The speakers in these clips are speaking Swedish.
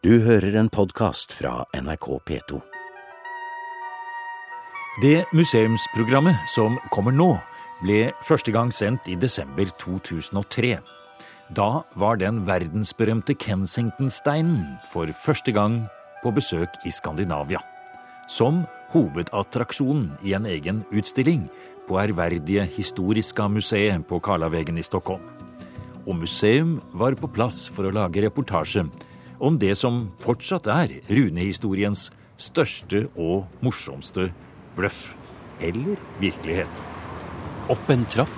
Du hører en podkast fra NRK P2. Det museumsprogrammet som kommer nå, ble første gang sendt i desember 2003. Da var den verdensberømte Kensington-steinen for første gang på besøk i Skandinavia. Som hovedattraksjonen i en egen utstilling på ærverdige Historiska museet på Karlavegen i Stockholm. Og museum var på plass for å lage reportasje om det som fortsatt er runehistoriens største og morsomste bløff eller virkelighet. Opp en trapp,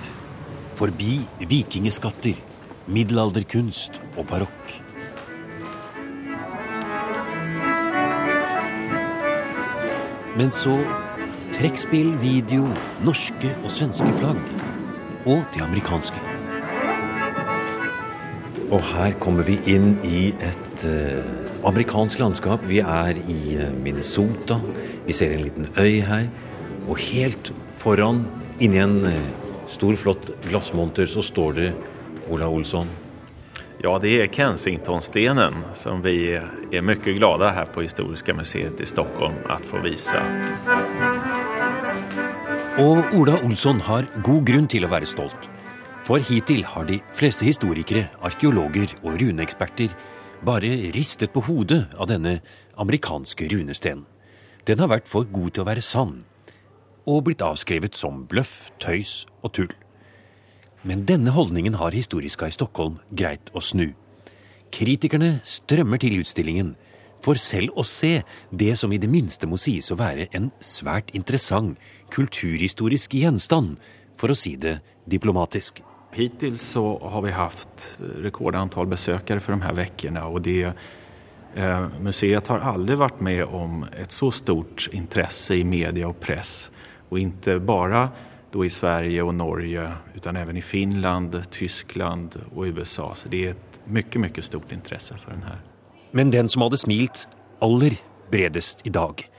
forbi vikingeskatter, middelalderkunst og barokk. Men så trekkspill, video, norske og svenske flagg. Og de amerikanske. Og her kommer vi inn i et eh, amerikansk landskap. Vi er i eh, Minnesota. Vi ser en liten øy her. Og helt foran, inni en eh, stor, flott glassmonter, så står det Ola Olsson. Ja, det är Kensingtonstenen som vi är mycket glada här på Historiska museet i Stockholm att få visa. Og Ola Olsson har god grunn til å være stolt. For hittil har de fleste historikere, arkeologer og runeeksperter bare ristet på hodet av denne amerikanske runestenen. Den har vært for god til å være sann, og blitt avskrevet som bløff, tøys og tull. Men denne holdningen har Historiska i Stockholm greit å snu. Kritikerne strømmer til utstillingen for selv å se det som i det minste må sies å være en svært interessant kulturhistorisk gjenstand, for å si det diplomatisk. Hittills så har vi haft rekordantal besökare för de här veckorna och det, eh, museet har aldrig varit med om ett så stort intresse i media och press. Och inte bara då i Sverige och Norge utan även i Finland, Tyskland och USA. Så det är ett mycket, mycket stort intresse för den här. Men den som hade smilt aller bredest idag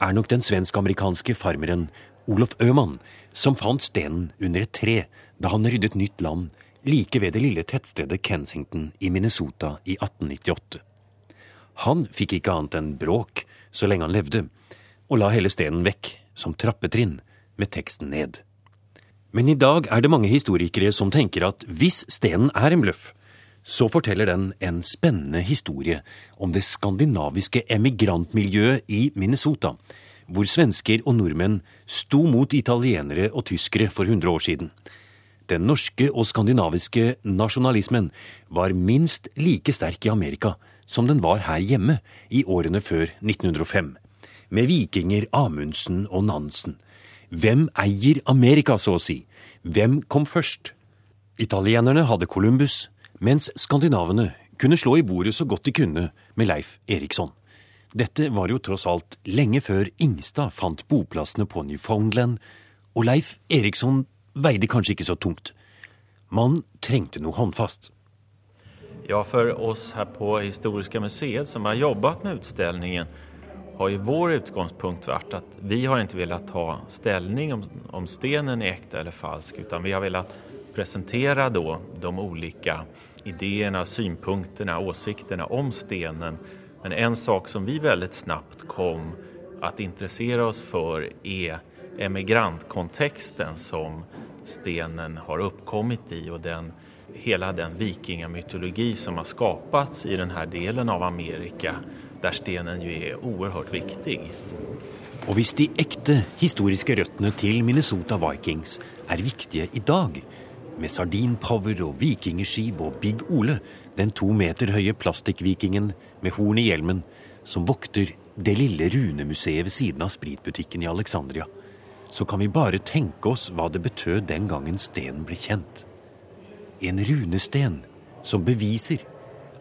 är nog den svensk-amerikanske farmeren Olof Öhman som fant stenen under ett tre da han ryddet nytt land like ved det lille tettstedet Kensington i Minnesota i 1898. Han fikk ikke annet enn bråk så lenge han levde, og la hele stenen vekk som trappetrinn med teksten ned. Men i dag er det mange historikere som tenker at hvis stenen er en bløff, så forteller den en spennende historie om det skandinaviske emigrantmiljøet i Minnesota, hvor svensker og nordmenn sto mot italienere og tyskere for 100 år siden. Den norske og skandinaviske nasjonalismen var minst like sterk i Amerika som den var her hjemme i årene før 1905, med vikinger Amundsen og Nansen. Hvem eier Amerika, så å si? Hvem kom først? Italienerne hadde Columbus, mens skandinavene kunne slå i bordet så godt de kunne med Leif Eriksson. Dette var jo tross alt lenge før Ingstad fant boplassene på Newfoundland, og Leif Eriksson veide kanskje ikke så tungt. Man trengte noe håndfast. Ja, for oss her på Historiska museet som har jobbat med utställningen har ju vår utgångspunkt varit att vi har inte velat ta ställning om, om stenen är äkta eller falsk utan vi har velat presentera då de olika idéerna, synpunkterna, åsikterna om stenen. Men en sak som vi väldigt snabbt kom att intressera oss för är emigrantkontexten som stenen har uppkommit i och den, hela den vikingamytologi som har skapats i den här delen av Amerika där stenen ju är oerhört viktig. Och visst de äkta historiska rötterna till Minnesota Vikings är viktiga idag med sardinpower och vikingeskib och Big Ole, den två meter höga plastikvikingen med horn i hjälmen som vaktar det lilla runemuseet vid sidan av spritbutiken i Alexandria, så kan vi bare tenke oss hva det betød den gangen stenen ble kjent. En runesten som beviser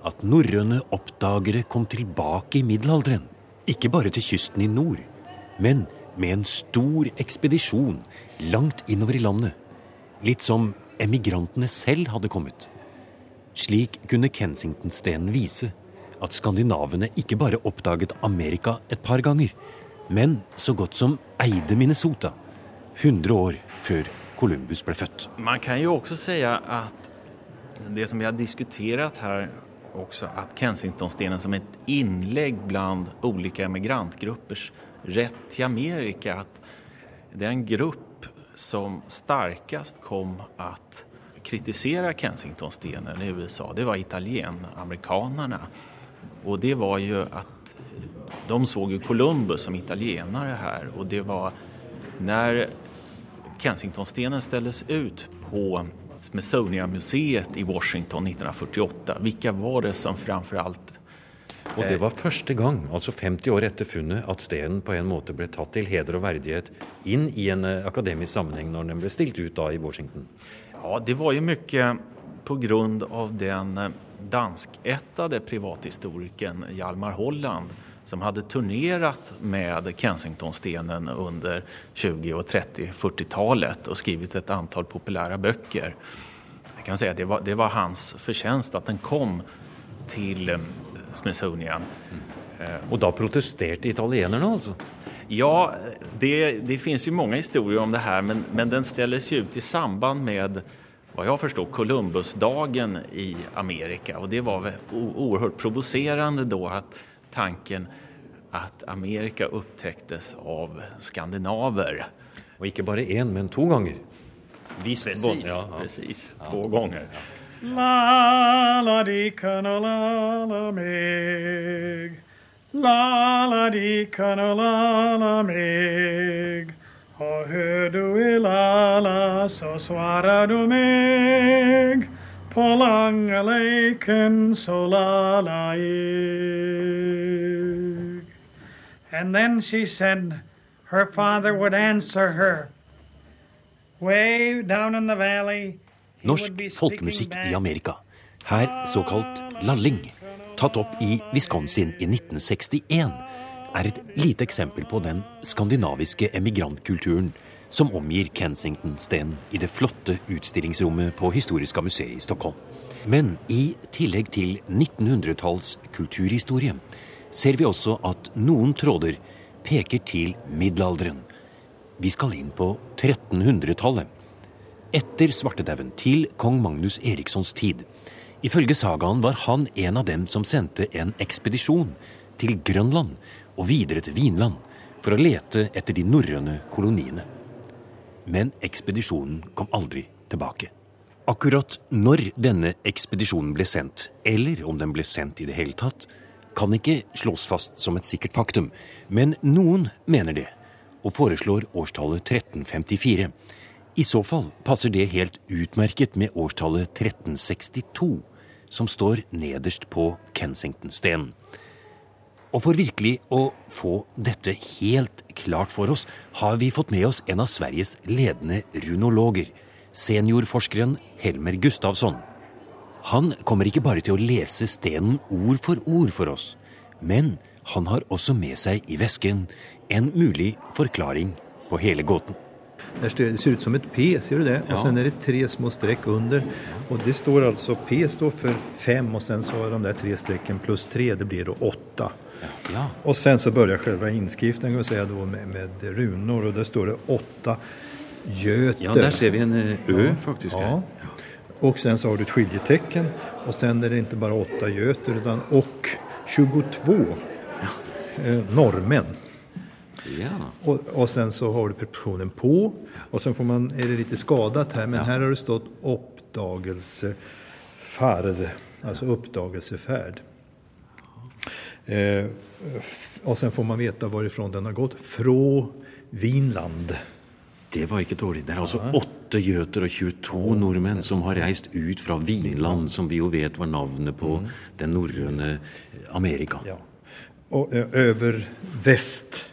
at norrøne oppdagere kom tilbake i middelalderen. Ikke bare til kysten i nord, men med en stor ekspedisjon langt innover i landet. Litt som emigrantene selv hadde kommet. Slik kunne Kensington-stenen vise at skandinavene ikke bare oppdaget Amerika et par ganger, men så godt som eide Minnesota. 100 år innan Columbus blev född. Man kan ju också säga att det som vi har diskuterat här också att Kensingtonstenen som ett inlägg bland olika emigrantgruppers rätt till Amerika. Att den grupp som starkast kom att kritisera Kensingtonstenen i USA, det var italienamerikanerna. Och det var ju att de såg ju Columbus som italienare här och det var när Kensingtonstenen ställdes ut på Smithsonian-museet i Washington 1948. Vilka var det som framförallt Og det var første gang, altså 50 år etter funnet, at stenen på en måte ble tatt til heder og verdighet inn i en eh, akademisk sammenheng når den ble stilt ut da i Washington. Ja, det var ju mycket på grund av den eh, danskättade privathistorikern Hjalmar Holland som hade turnerat med Kensingtonstenen under 20 och 30 40-talet och skrivit ett antal populära böcker. Jag kan säga att det var, det var hans förtjänst att den kom till eh, Smithsonian. Og da protesterte italienerne, altså. Ja, det, det finns ju många historier om det här men, men den ställdes ju ut i samband med vad jag förstår Columbusdagen i Amerika och det var oerhört provocerande då att tanken att Amerika upptäcktes av skandinaver. Og ikke bare én, men to ganger. Visst, Precis, ja, ja. precis. två gånger. La la di la la meg. La la di la la meg. Och hör du i la la så svarar du meg. På långa leken så la la jag. And then she said her father would answer her. Way down in the valley. Norsk folkemusikk i Amerika. Her såkalt lalling, tatt opp i Wisconsin i 1961, er et lite eksempel på den skandinaviske emigrantkulturen som omgir Kensington-stenen i det flotte utstillingsrommet på Historiska museet i Stockholm. Men i tillegg til 1900-talls kulturhistorie ser vi også at noen tråder peker til middelalderen. Vi skal inn på 1300-tallet etter svartedauden til kong Magnus Erikssons tid. Ifølge sagaen var han en av dem som sendte en ekspedisjon til Grønland og videre til Vinland for å lete etter de norrøne koloniene. Men ekspedisjonen kom aldri tilbake. Akkurat når denne ekspedisjonen ble sendt, eller om den ble sendt i det hele tatt, kan ikke slås fast som et sikkert faktum, men noen mener det, og foreslår årstallet 1354. I så fall passer det helt utmerket med årstallet 1362, som står nederst på Kensington-stenen. Og for virkelig å få dette helt klart for oss, har vi fått med oss en av Sveriges ledende runologer, seniorforskeren Helmer Gustavsson. Han kommer ikke bare til å lese stenen ord for ord for oss, men han har også med seg i vesken en mulig forklaring på hele gåten. Där Det ser ut som ett P, ser du det? Ja. Och sen är det tre små streck under. Och det står alltså, P står för fem och sen så de där tre strecken plus tre, det blir då åtta. Ja, Och sen så börjar själva inskriften kan vi säga då med, med runor och där står det åtta göter. ja der ser vi en eh, her. Ja. Och sen så har du ett skiljetecken och sen är det inte bara åtta göter utan och 22 eh, norrmän. Ja. Och, och sen så har du prepositionen på och sen får man, är det lite skadat här men Ja. här har det stått uppdagelsefärd, alltså uppdagelsefärd. Eh, och sen får man veta varifrån den har gått. Frå Vinland. Det var ikke dårlig. Det er altså åtte gjøter og 22 nordmenn som har reist ut fra Vinland, som vi jo vet var navnet på den norrøne Amerika. Ja. Och, över väst.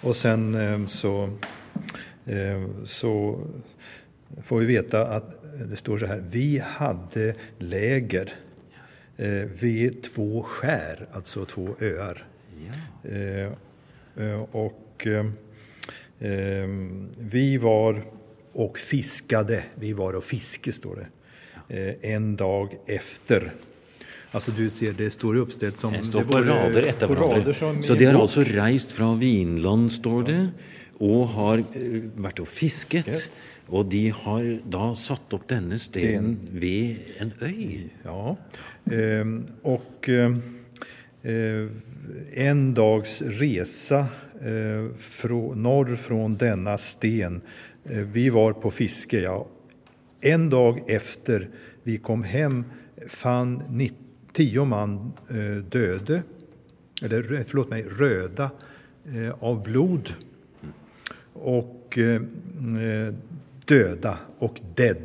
Och sen så, så får vi veta att det står så här. Vi hade läger vid två skär, alltså två öar. Eh, och vi var och fiskade. Vi var och fiske står det. Eh, en dag efter. Alltså du ser, det står uppställt som... Det står det på rader på hverandre. rader Så i de har bok. altså reist fra Vinland, står det, og har eh, vært og fisket. Ja. Og de har da satt opp denne stenen ved en øy. Ja, ehm, och eh, eh, en dags resa norr från denna sten. Eh, vi var på fiske, ja. En dag efter vi kom hem fann tio man eh, döde, eller förlåt mig, röda eh, av blod. Och eh, eh, döda och dead.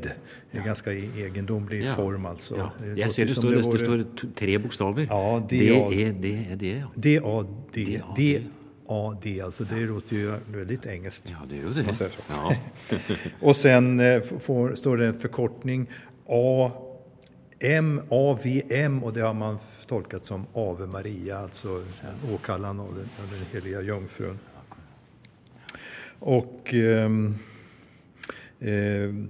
Det är en ganska e- egendomlig Ja. form alltså. Ja. Det låter ser det står, det vore- står t- tre bokstaver. Ja, det det, er- er, det er det, ja. D-A-D. D-A-D. D-A-D, alltså det låter ju väldigt engelskt. Ja, det jo det. Ja. Och sen eh, får, står det en förkortning A M, AVM och det har man tolkat som Ave Maria, alltså åkallan av den, av den heliga jungfrun. Och ehm, ehm,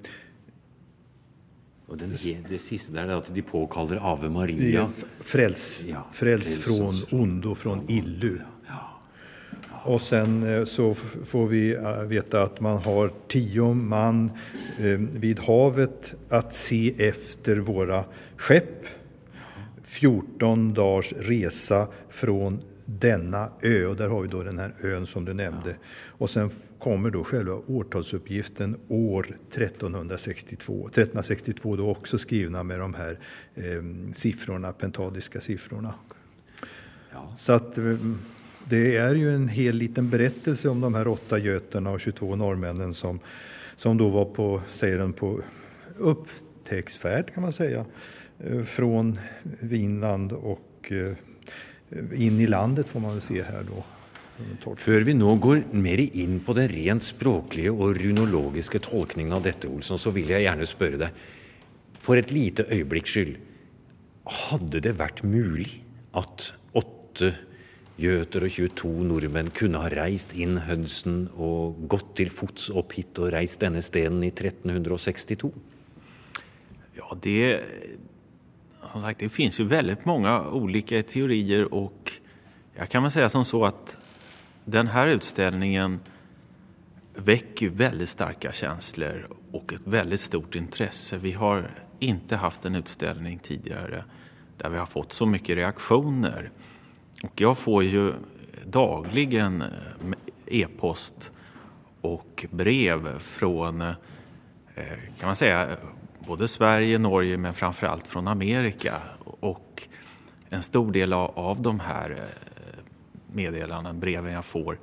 Og den, det siste der er at de påkaller Ave Maria. är fräls, Ja, fräls fräls från ondo, från illu. Och sen eh, så får vi eh, veta att man har tio man eh, vid havet att se efter våra skepp. 14 dagars resa från denna ö. Och där har vi då den här ön som du nämnde. Och sen kommer då själva årtalsuppgiften år 1362. 1362 då också skrivna med de här eh, siffrorna, pentadiska siffrorna. Ja. Så att eh, det är ju en hel liten berättelse om de här åtta göterna och 22 norrmännen som, som då var på, säger den, på upptäcktsfärd kan man säga. Eh, från Vinland och eh, in i landet får man väl se här då. under Før vi nå går mer inn på den rent språklige og runologiske tolkningen av dette, Olsson, så vil jeg gjerne spørre deg, for et lite øyeblikks skyld, hadde det vært mulig at åtte gjøter og 22 nordmenn kunne ha reist inn Hudson og gått til fots opp hit og reist denne stenen i 1362? Ja, det, som sagt, det finns ju väldigt många olika teorier och jag kan väl säga som så att den här utställningen väcker väldigt starka känslor och ett väldigt stort intresse. Vi har inte haft en utställning tidigare där vi har fått så mycket reaktioner. Och jag får ju dagligen eh, e-post och brev från eh, kan man säga både Sverige, Norge men framförallt från Amerika. Och en stor del av, de här eh, meddelanden, breven jag får,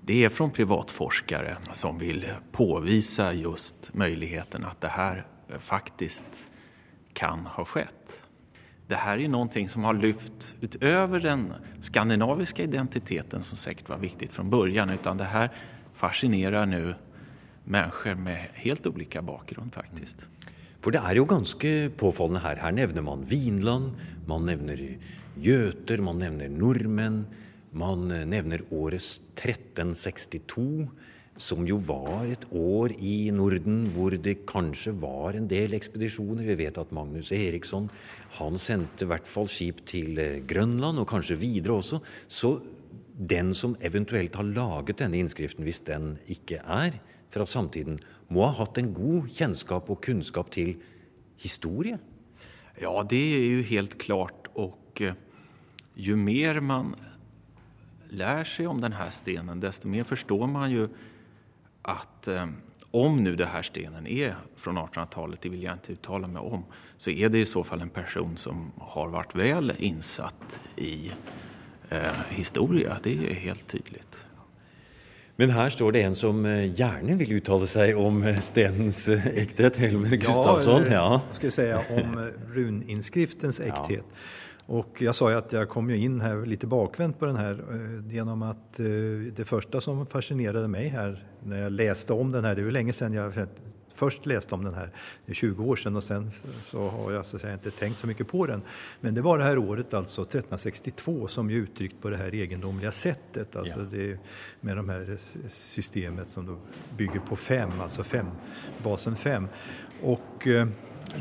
det är från privatforskare som vill påvisa just möjligheten att det här faktiskt kan ha skett. Det här är någonting som har lyft utöver den skandinaviska identiteten som säkert var viktigt från början utan det här fascinerar nu människor med helt olika bakgrund faktiskt. Mm. For det er jo ganske påfallende her. Her nevner man Vinland, man nevner gjøter, man nevner nordmenn. Man nämner nevner året 1362, som jo var et år i Norden hvor det kanskje var en del ekspedisjoner. Vi vet at Magnus Eriksson han sendte i hvert fall skip til eh, Grønland, og kanskje videre også. Så den som eventuelt har laget denne innskriften, hvis den ikke er fra samtiden, må ha hatt en god kjennskap og kunnskap til historie. Ja, det är ju helt klart och eh, ju mer man lär sig om den här stenen desto mer förstår man ju att eh, om nu den här stenen är från 1800-talet, det vill jag inte uttala mig om, så är det i så fall en person som har varit väl insatt i eh, historia. Det är helt tydligt. Men her står det en som eh, gjerne vil uttale seg om eh, stenens ekthet. Helmer Gustavsson. eh, Ja, ska jag säga om runinskriftens äkthet. Och jag sa ju att jag kom ju in här lite bakvänt på den här eh, genom att eh, det första som fascinerade mig här när jag läste om den här, det är ju länge sedan jag först läste om den här, det är 20 år sedan och sen så har jag så att säga inte tänkt så mycket på den. Men det var det här året alltså 1362 som är uttryckt på det här egendomliga sättet, alltså Ja. det, med de här systemet som då bygger på fem, alltså fem, basen fem. Och eh,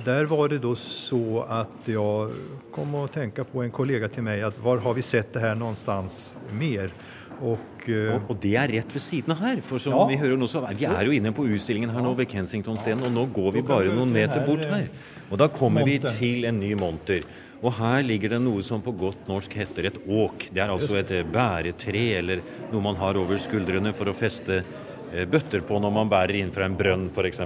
där var det då så att jag kom att tänka på en kollega till mig att var har vi sett det här någonstans mer? Och, eh, Og, og det rett ved siden av her. For som Ja. vi hører nå, så vi er jo inne på utstillingen her nå ved Kensington-stenen, og nå går vi Nå kan bare vi noen til meter bort eh, her. Og da kommer vi monteren. til en ny monter. Og her ligger det noe som på godt norsk heter et åk. Det er altså et eh, bæretre, eller noe man har over skuldrene for å feste eh, bøtter på når man bærer inn fra en brønn, f.eks.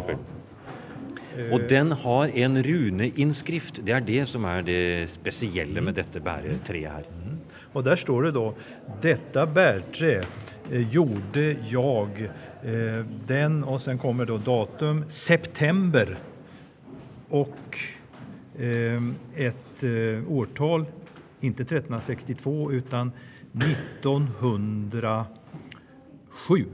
Og den har en runeinnskrift. Det er det som er det spesielle med dette bæretreet her. Och där står det då, detta bärträ eh, gjorde jag, eh, den och sen kommer då datum september och eh, ett årtal, inte 1362 utan 1907.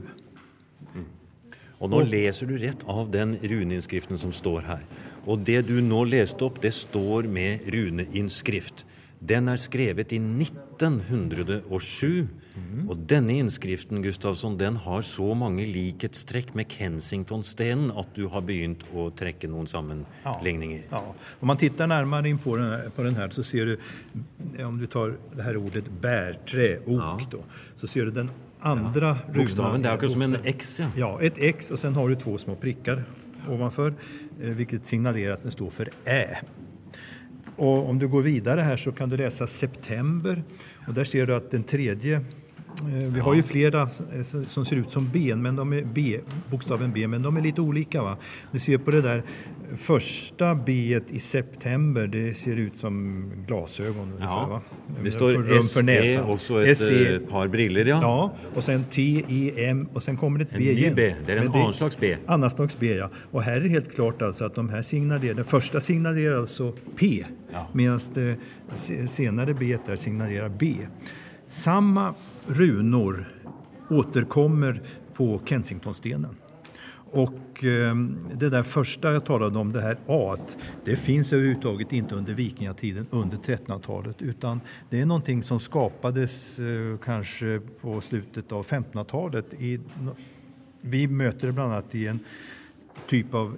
Og nå leser du rett av den runeinnskriften som står her. Og det du nå leste opp, det står med runeinnskrift. Den er skrevet i 1907. Og denne innskriften Gustavsson, den har så mange likhetstrekk med Kensington-stenen at du har begynt å trekke noen sammenligninger. Ja. Om man tittar närmare in på den, här, på den här så ser du, om du tar det här ordet bärträ, ok Ja. då, så ser du den andra runan. Bokstaven, det akkurat som en. X, ja. Ja, ett X och sen har du två små prickar ovanför, eh, vilket signalerar att den står för Ä. Och om du går vidare här så kan du läsa september. Och där ser du att den tredje vi har ju flera eh, som ser ut som ben, men de är B, bokstaven B, men de är lite olika. Va? Du ser på det där första B i september, det ser ut som glasögon. ungefär, Ja, va? det står SE og så et SE, eh, par briller, ja. Ja, och sen T, E, M och sen kommer det ett En B ny igen. B, det är en annan slags B. Annan slags B, ja. Och här är det helt klart alltså att de här signalerar, den första signalerar alltså P, Ja. medan det se- senare B där signalerar B. Samma runor återkommer på Kensingtonstenen. Och eh, det där första jag talade om, det här A, det finns överhuvudtaget inte under vikingatiden, under 1300-talet, utan det är någonting som skapades eh, kanske på slutet av 1500-talet. I, vi möter det bland annat i en typ av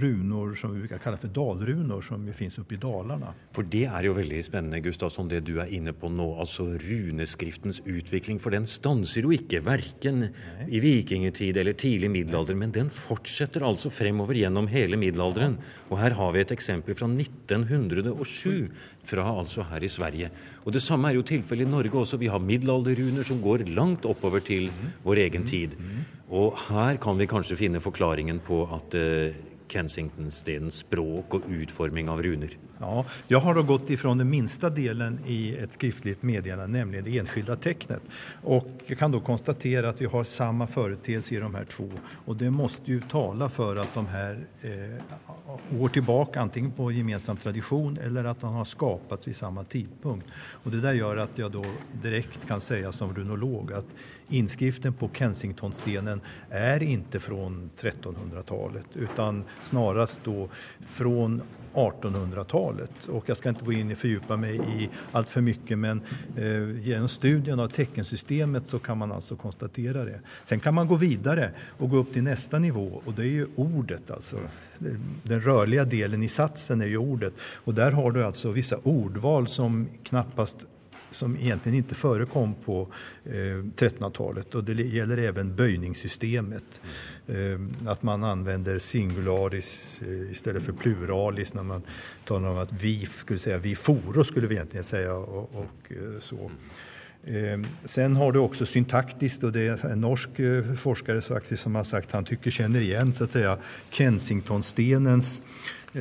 runor som vi brukar kalla för dalrunor som ju finns uppe i Dalarna. For det er jo veldig spennende, Gustavsson, det du er inne på nå. Altså runeskriftens utvikling. For den stanser jo ikke, verken i vikingtid eller tidlig middelalder, men den fortsetter altså fremover gjennom hele middelalderen. Og her har vi et eksempel fra 1907, fra altså her i Sverige. Og det samme er jo tilfellet i Norge også. Vi har middelalderruner som går langt oppover til vår egen tid. Og her kan vi kanskje finne forklaringen på at eh, Kensington-stedens språk og utforming av runer. Ja, jag har då gått ifrån den minsta delen i ett skriftligt meddelande, nämligen det enskilda tecknet. Och jag kan då konstatera att vi har samma företeelse i de här två. Och det måste ju tala för att de här eh, går tillbaka antingen på gemensam tradition eller att de har skapats vid samma tidpunkt. Och det där gör att jag då direkt kan säga som runolog att inskriften på Kensingtonstenen är inte från 1300-talet utan snarast då från 1800-talet. Och jag ska inte gå in och fördjupa mig i allt för mycket men eh, genom studien av teckensystemet så kan man alltså konstatera det. Sen kan man gå vidare och gå upp till nästa nivå och det är ju ordet alltså. Den rörliga delen i satsen är ju ordet och där har du alltså vissa ordval som knappast som egentligen inte förekom på eh, 1300-talet och det gäller även böjningssystemet. Eh, att man använder singularis eh, istället för pluralis när man talar om att vi skulle säga vi foro skulle vi egentligen säga och, och eh, så. Eh, sen har du också syntaktiskt och det är en norsk eh, forskare som har sagt han tycker känner igen så att säga Kensingtonstenens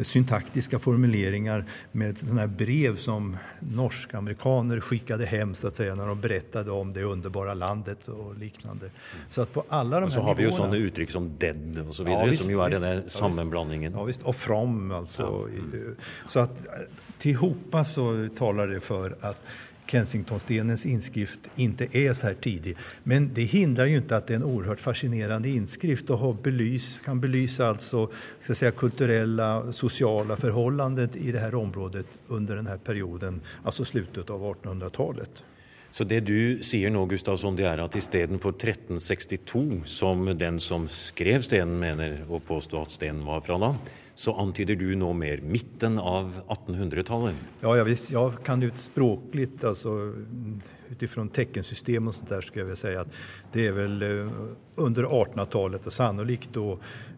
syntaktiska formuleringar med sådana här brev som norsk-amerikaner skickade hem så att säga när de berättade om det underbara landet och liknande. Så att på alla de Og så här har vi nivåerna... sånne uttrykk som dead og så Ja, videre, visst, som jo visst. denne Ja, visst. sammenblandingen. Ja, visst. Och from alltså. I- Så att eh, tillhopa så talar det för att Kensingtonstenens inskrift inte är så här tidig. Men det hindrar ju inte att det är en oerhört fascinerande inskrift och har belys, kan belysa alltså ska säga, kulturella, sociala förhållanden i det här området under den här perioden, alltså slutet av 1800-talet. Så det du sier nå, Gustavsson, det er at istedenfor 1362, som den som skrev stenen mener å påstå at stenen var fra da, så antyder du nog mer mitten av 1800-talet. Ja, ja, visst, jag kan ju språkligt alltså mm, utifrån teckensystem och sånt där skulle jag vilja säga att det är väl eh, under 1800-talet och sannolikt då,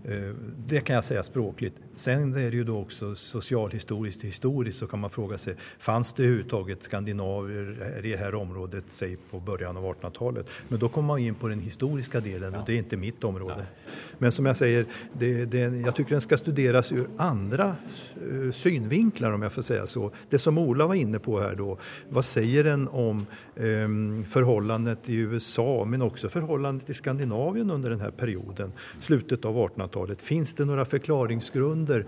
eh, det kan jag säga språkligt. Sen är det ju då också socialhistoriskt, historiskt så kan man fråga sig, fanns det överhuvudtaget skandinaver i det här området, säg på början av 1800-talet? Men då kommer man in på den historiska delen och det är inte mitt område. Men som jag säger, det, det, jag tycker den ska studeras ur andra uh, synvinklar om jag får säga så. Det som Ola var inne på här då, vad säger den om um, förhållandet i USA men också förhållandet i Skandinavien under den här perioden, slutet av 1800-talet? Finns det några förklaringsgrunder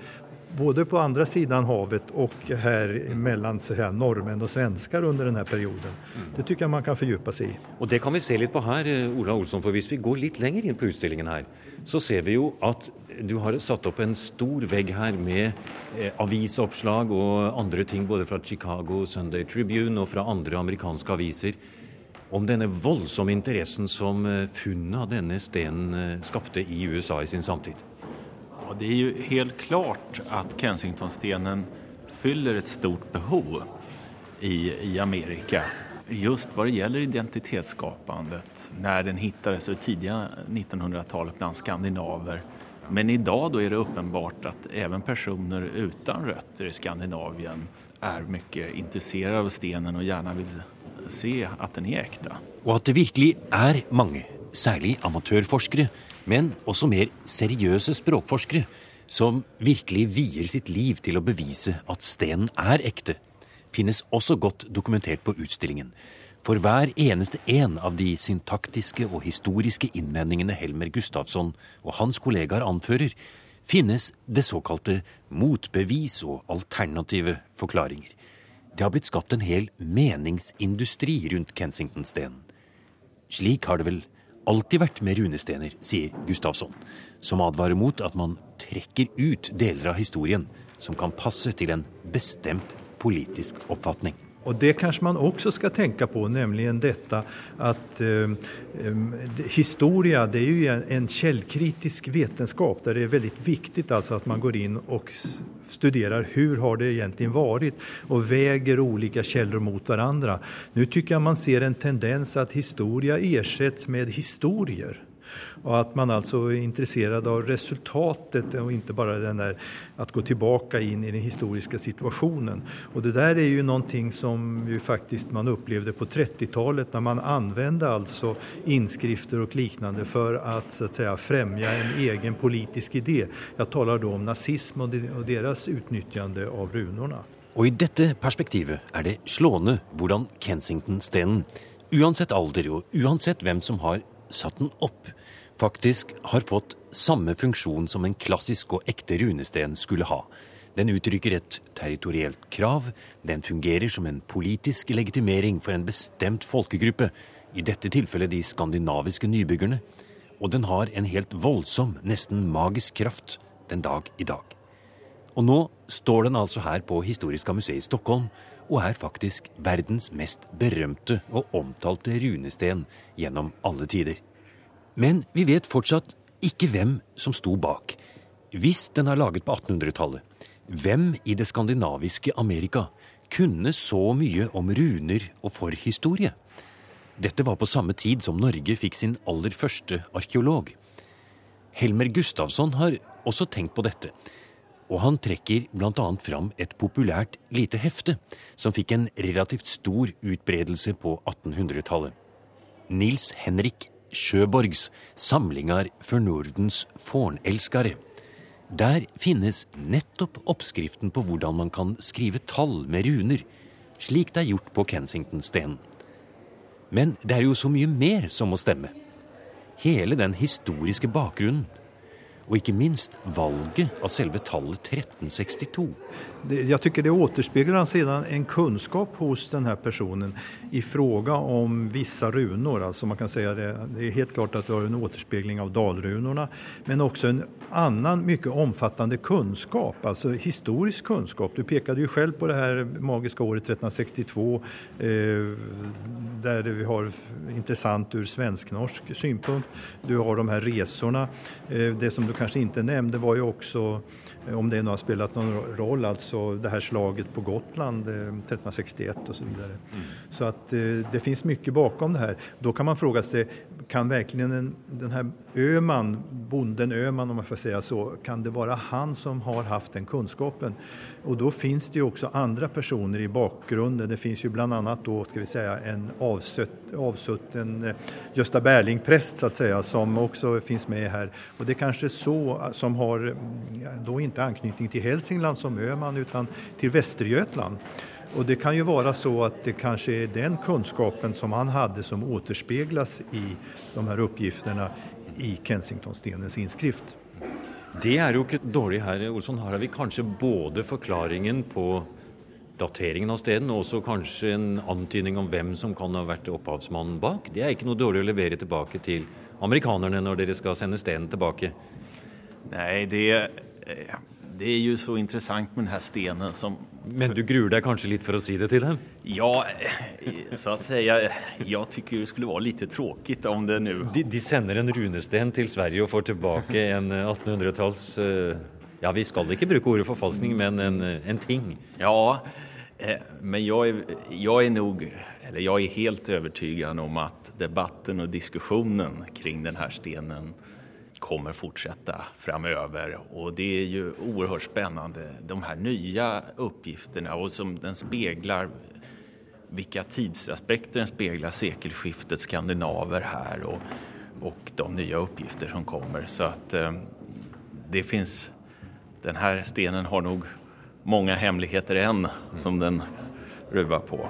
både på andra sidan havet och här mellan så här, norrmän och svenskar under den här perioden. Det tycker jag man kan fördjupa sig i. Och det kan vi se lite på här, eh, Ola Olsson, för om vi går lite längre in på utställningen här så ser vi ju att du har satt upp en stor vägg här med eh, avisuppslag och andra ting både från Chicago Sunday Tribune och från andra amerikanska aviser om denne våldsamma intressen som eh, funnet av denne stenen eh, skapte i USA i sin samtid. Ja, det är ju helt klart att Kensingtonstenen fyller ett stort behov i, i Amerika. Just vad det gäller identitetsskapandet, när den hittades i tidiga 1900-talet bland skandinaver. Men idag då är det uppenbart att även personer utan rötter i Skandinavien är mycket intresserade av stenen och gärna vill se att den är äkta. Och att det verkligen är många, särskilt amatörforskare, men också mer seriösa språkforskare som verkligen vier sitt liv till att bevisa att stenen är äkta, finns också gott dokumenterat på utställningen. För hver eneste en av de syntaktiska och historiska invändningarna Helmer Gustafsson och hans kollegaer anfører, finnes det såkalte motbevis och alternativa förklaringar. Det har blitt skapt en hel meningsindustri rundt Kensington-stenen. Slik har det vel alltid vært med runestener, sier Gustavsson, som advarer mot at man trekker ut deler av historien som kan passe til en bestemt politisk oppfatning. Och det kanske man också ska tänka på, nämligen detta att eh, historia det är ju en källkritisk vetenskap där det är väldigt viktigt alltså att man går in och studerar hur har det egentligen varit och väger olika källor mot varandra. Nu tycker jag man ser en tendens att historia ersätts med historier. Och att man alltså är intresserad av resultatet och inte bara den där att gå tillbaka in i den historiska situationen. Och det där är ju någonting som ju faktiskt man upplevde på 30-talet när man använde alltså inskrifter och liknande för att så att säga främja en egen politisk idé. Jag talar då om nazism och deras utnyttjande av runorna. Och i detta perspektiv är det slående hur Kensington-stenen, oavsett ålder och oavsett vem som har satt den upp, faktisk har fått samme funksjon som en klassisk og ekte runesten skulle ha. Den uttrykker et territorielt krav, den fungerer som en politisk legitimering for en bestemt folkegruppe, i dette tilfellet de skandinaviske nybyggerne, og den har en helt voldsom, nesten magisk kraft den dag i dag. Og nå står den altså her på Historiska museet i Stockholm og er faktisk verdens mest berømte og omtalte runesten gjennom alle tider. Men vi vet fortsatt ikke hvem som sto bak. Hvis den er laget på 1800-tallet, hvem i det skandinaviske Amerika kunne så mye om runer og forhistorie? Dette var på samme tid som Norge fikk sin aller første arkeolog. Helmer Gustavsson har også tenkt på dette, og han trekker bl.a. fram et populært lite hefte som fikk en relativt stor utbredelse på 1800-tallet. Nils Henrik Sjøborgs samlingar for Nordens fornelskare. Der finnes nettopp oppskriften på hvordan man kan skrive tall med runer, slik det er gjort på Kensington-stenen. Men det er jo så mye mer som må stemme. Hele den historiske bakgrunnen och inte minst valget av selve talet 1362 jag tycker det återspeglar sedan en kunskap hos den här personen i fråga om vissa runor. Alltså man kan säga det, det är helt klart att du har en återspegling av dalrunorna men också en annan mycket omfattande kunskap, alltså historisk kunskap. Du pekade ju själv på det här magiska året 1362 eh, där vi har intressant ur svensk-norsk synpunkt. Du har de här resorna, eh, det som du kanske inte nämnde var ju också, om det nu har spelat någon roll, alltså det här slaget på Gotland 1361 och så vidare. Mm. Så att det finns mycket bakom det här. Då kan man fråga sig, kan verkligen en, den här Öman, bonden Öman om man får säga så, kan det vara han som har haft den kunskapen? Och då finns det ju också andra personer i bakgrunden. Det finns ju bland annat då, ska vi säga, en avsutten eh, Gösta Berling-präst så att säga, som också finns med här. Och det är kanske så eh, som har, mm, då inte anknytning till Hälsingland som Öman utan till Västergötland. Och det kan ju vara så att det kanske är den kunskapen som han hade som återspeglas i de här uppgifterna i Kensingtonstenens inskrift. Det är ju inte dåligt här, Olsson. Her har vi kanske både förklaringen på dateringen av steden och også kanske en antydning om vem som kan ha varit opphavsmannen bak. Det är inte noe dåligt att leverera tillbaka till amerikanerna när de ska sende stenen tilbake. Nej, det eh, det är ju så intressant med den här stenen som men du gruer dig kanske lite för att säga det till dem? Ja, så att säga. Jag tycker det skulle vara lite tråkigt om det nu... De, de sänder en runesten till Sverige och får tillbaka en 1800-tals... Eh, ja, vi ska inte bruka ordet förfalskning, men en, en ting. Ja, eh, men jag är, jag är nog, eller jag är helt övertygad om att debatten och diskussionen kring den här stenen kommer fortsätta framöver. Och det är ju oerhört spännande. De här nya uppgifterna och som den speglar vilka tidsaspekter den speglar sekelskiftet skandinaver här och, och de nya uppgifter som kommer. Så att eh, det finns den här stenen har nog många hemligheter än som den ruvar på.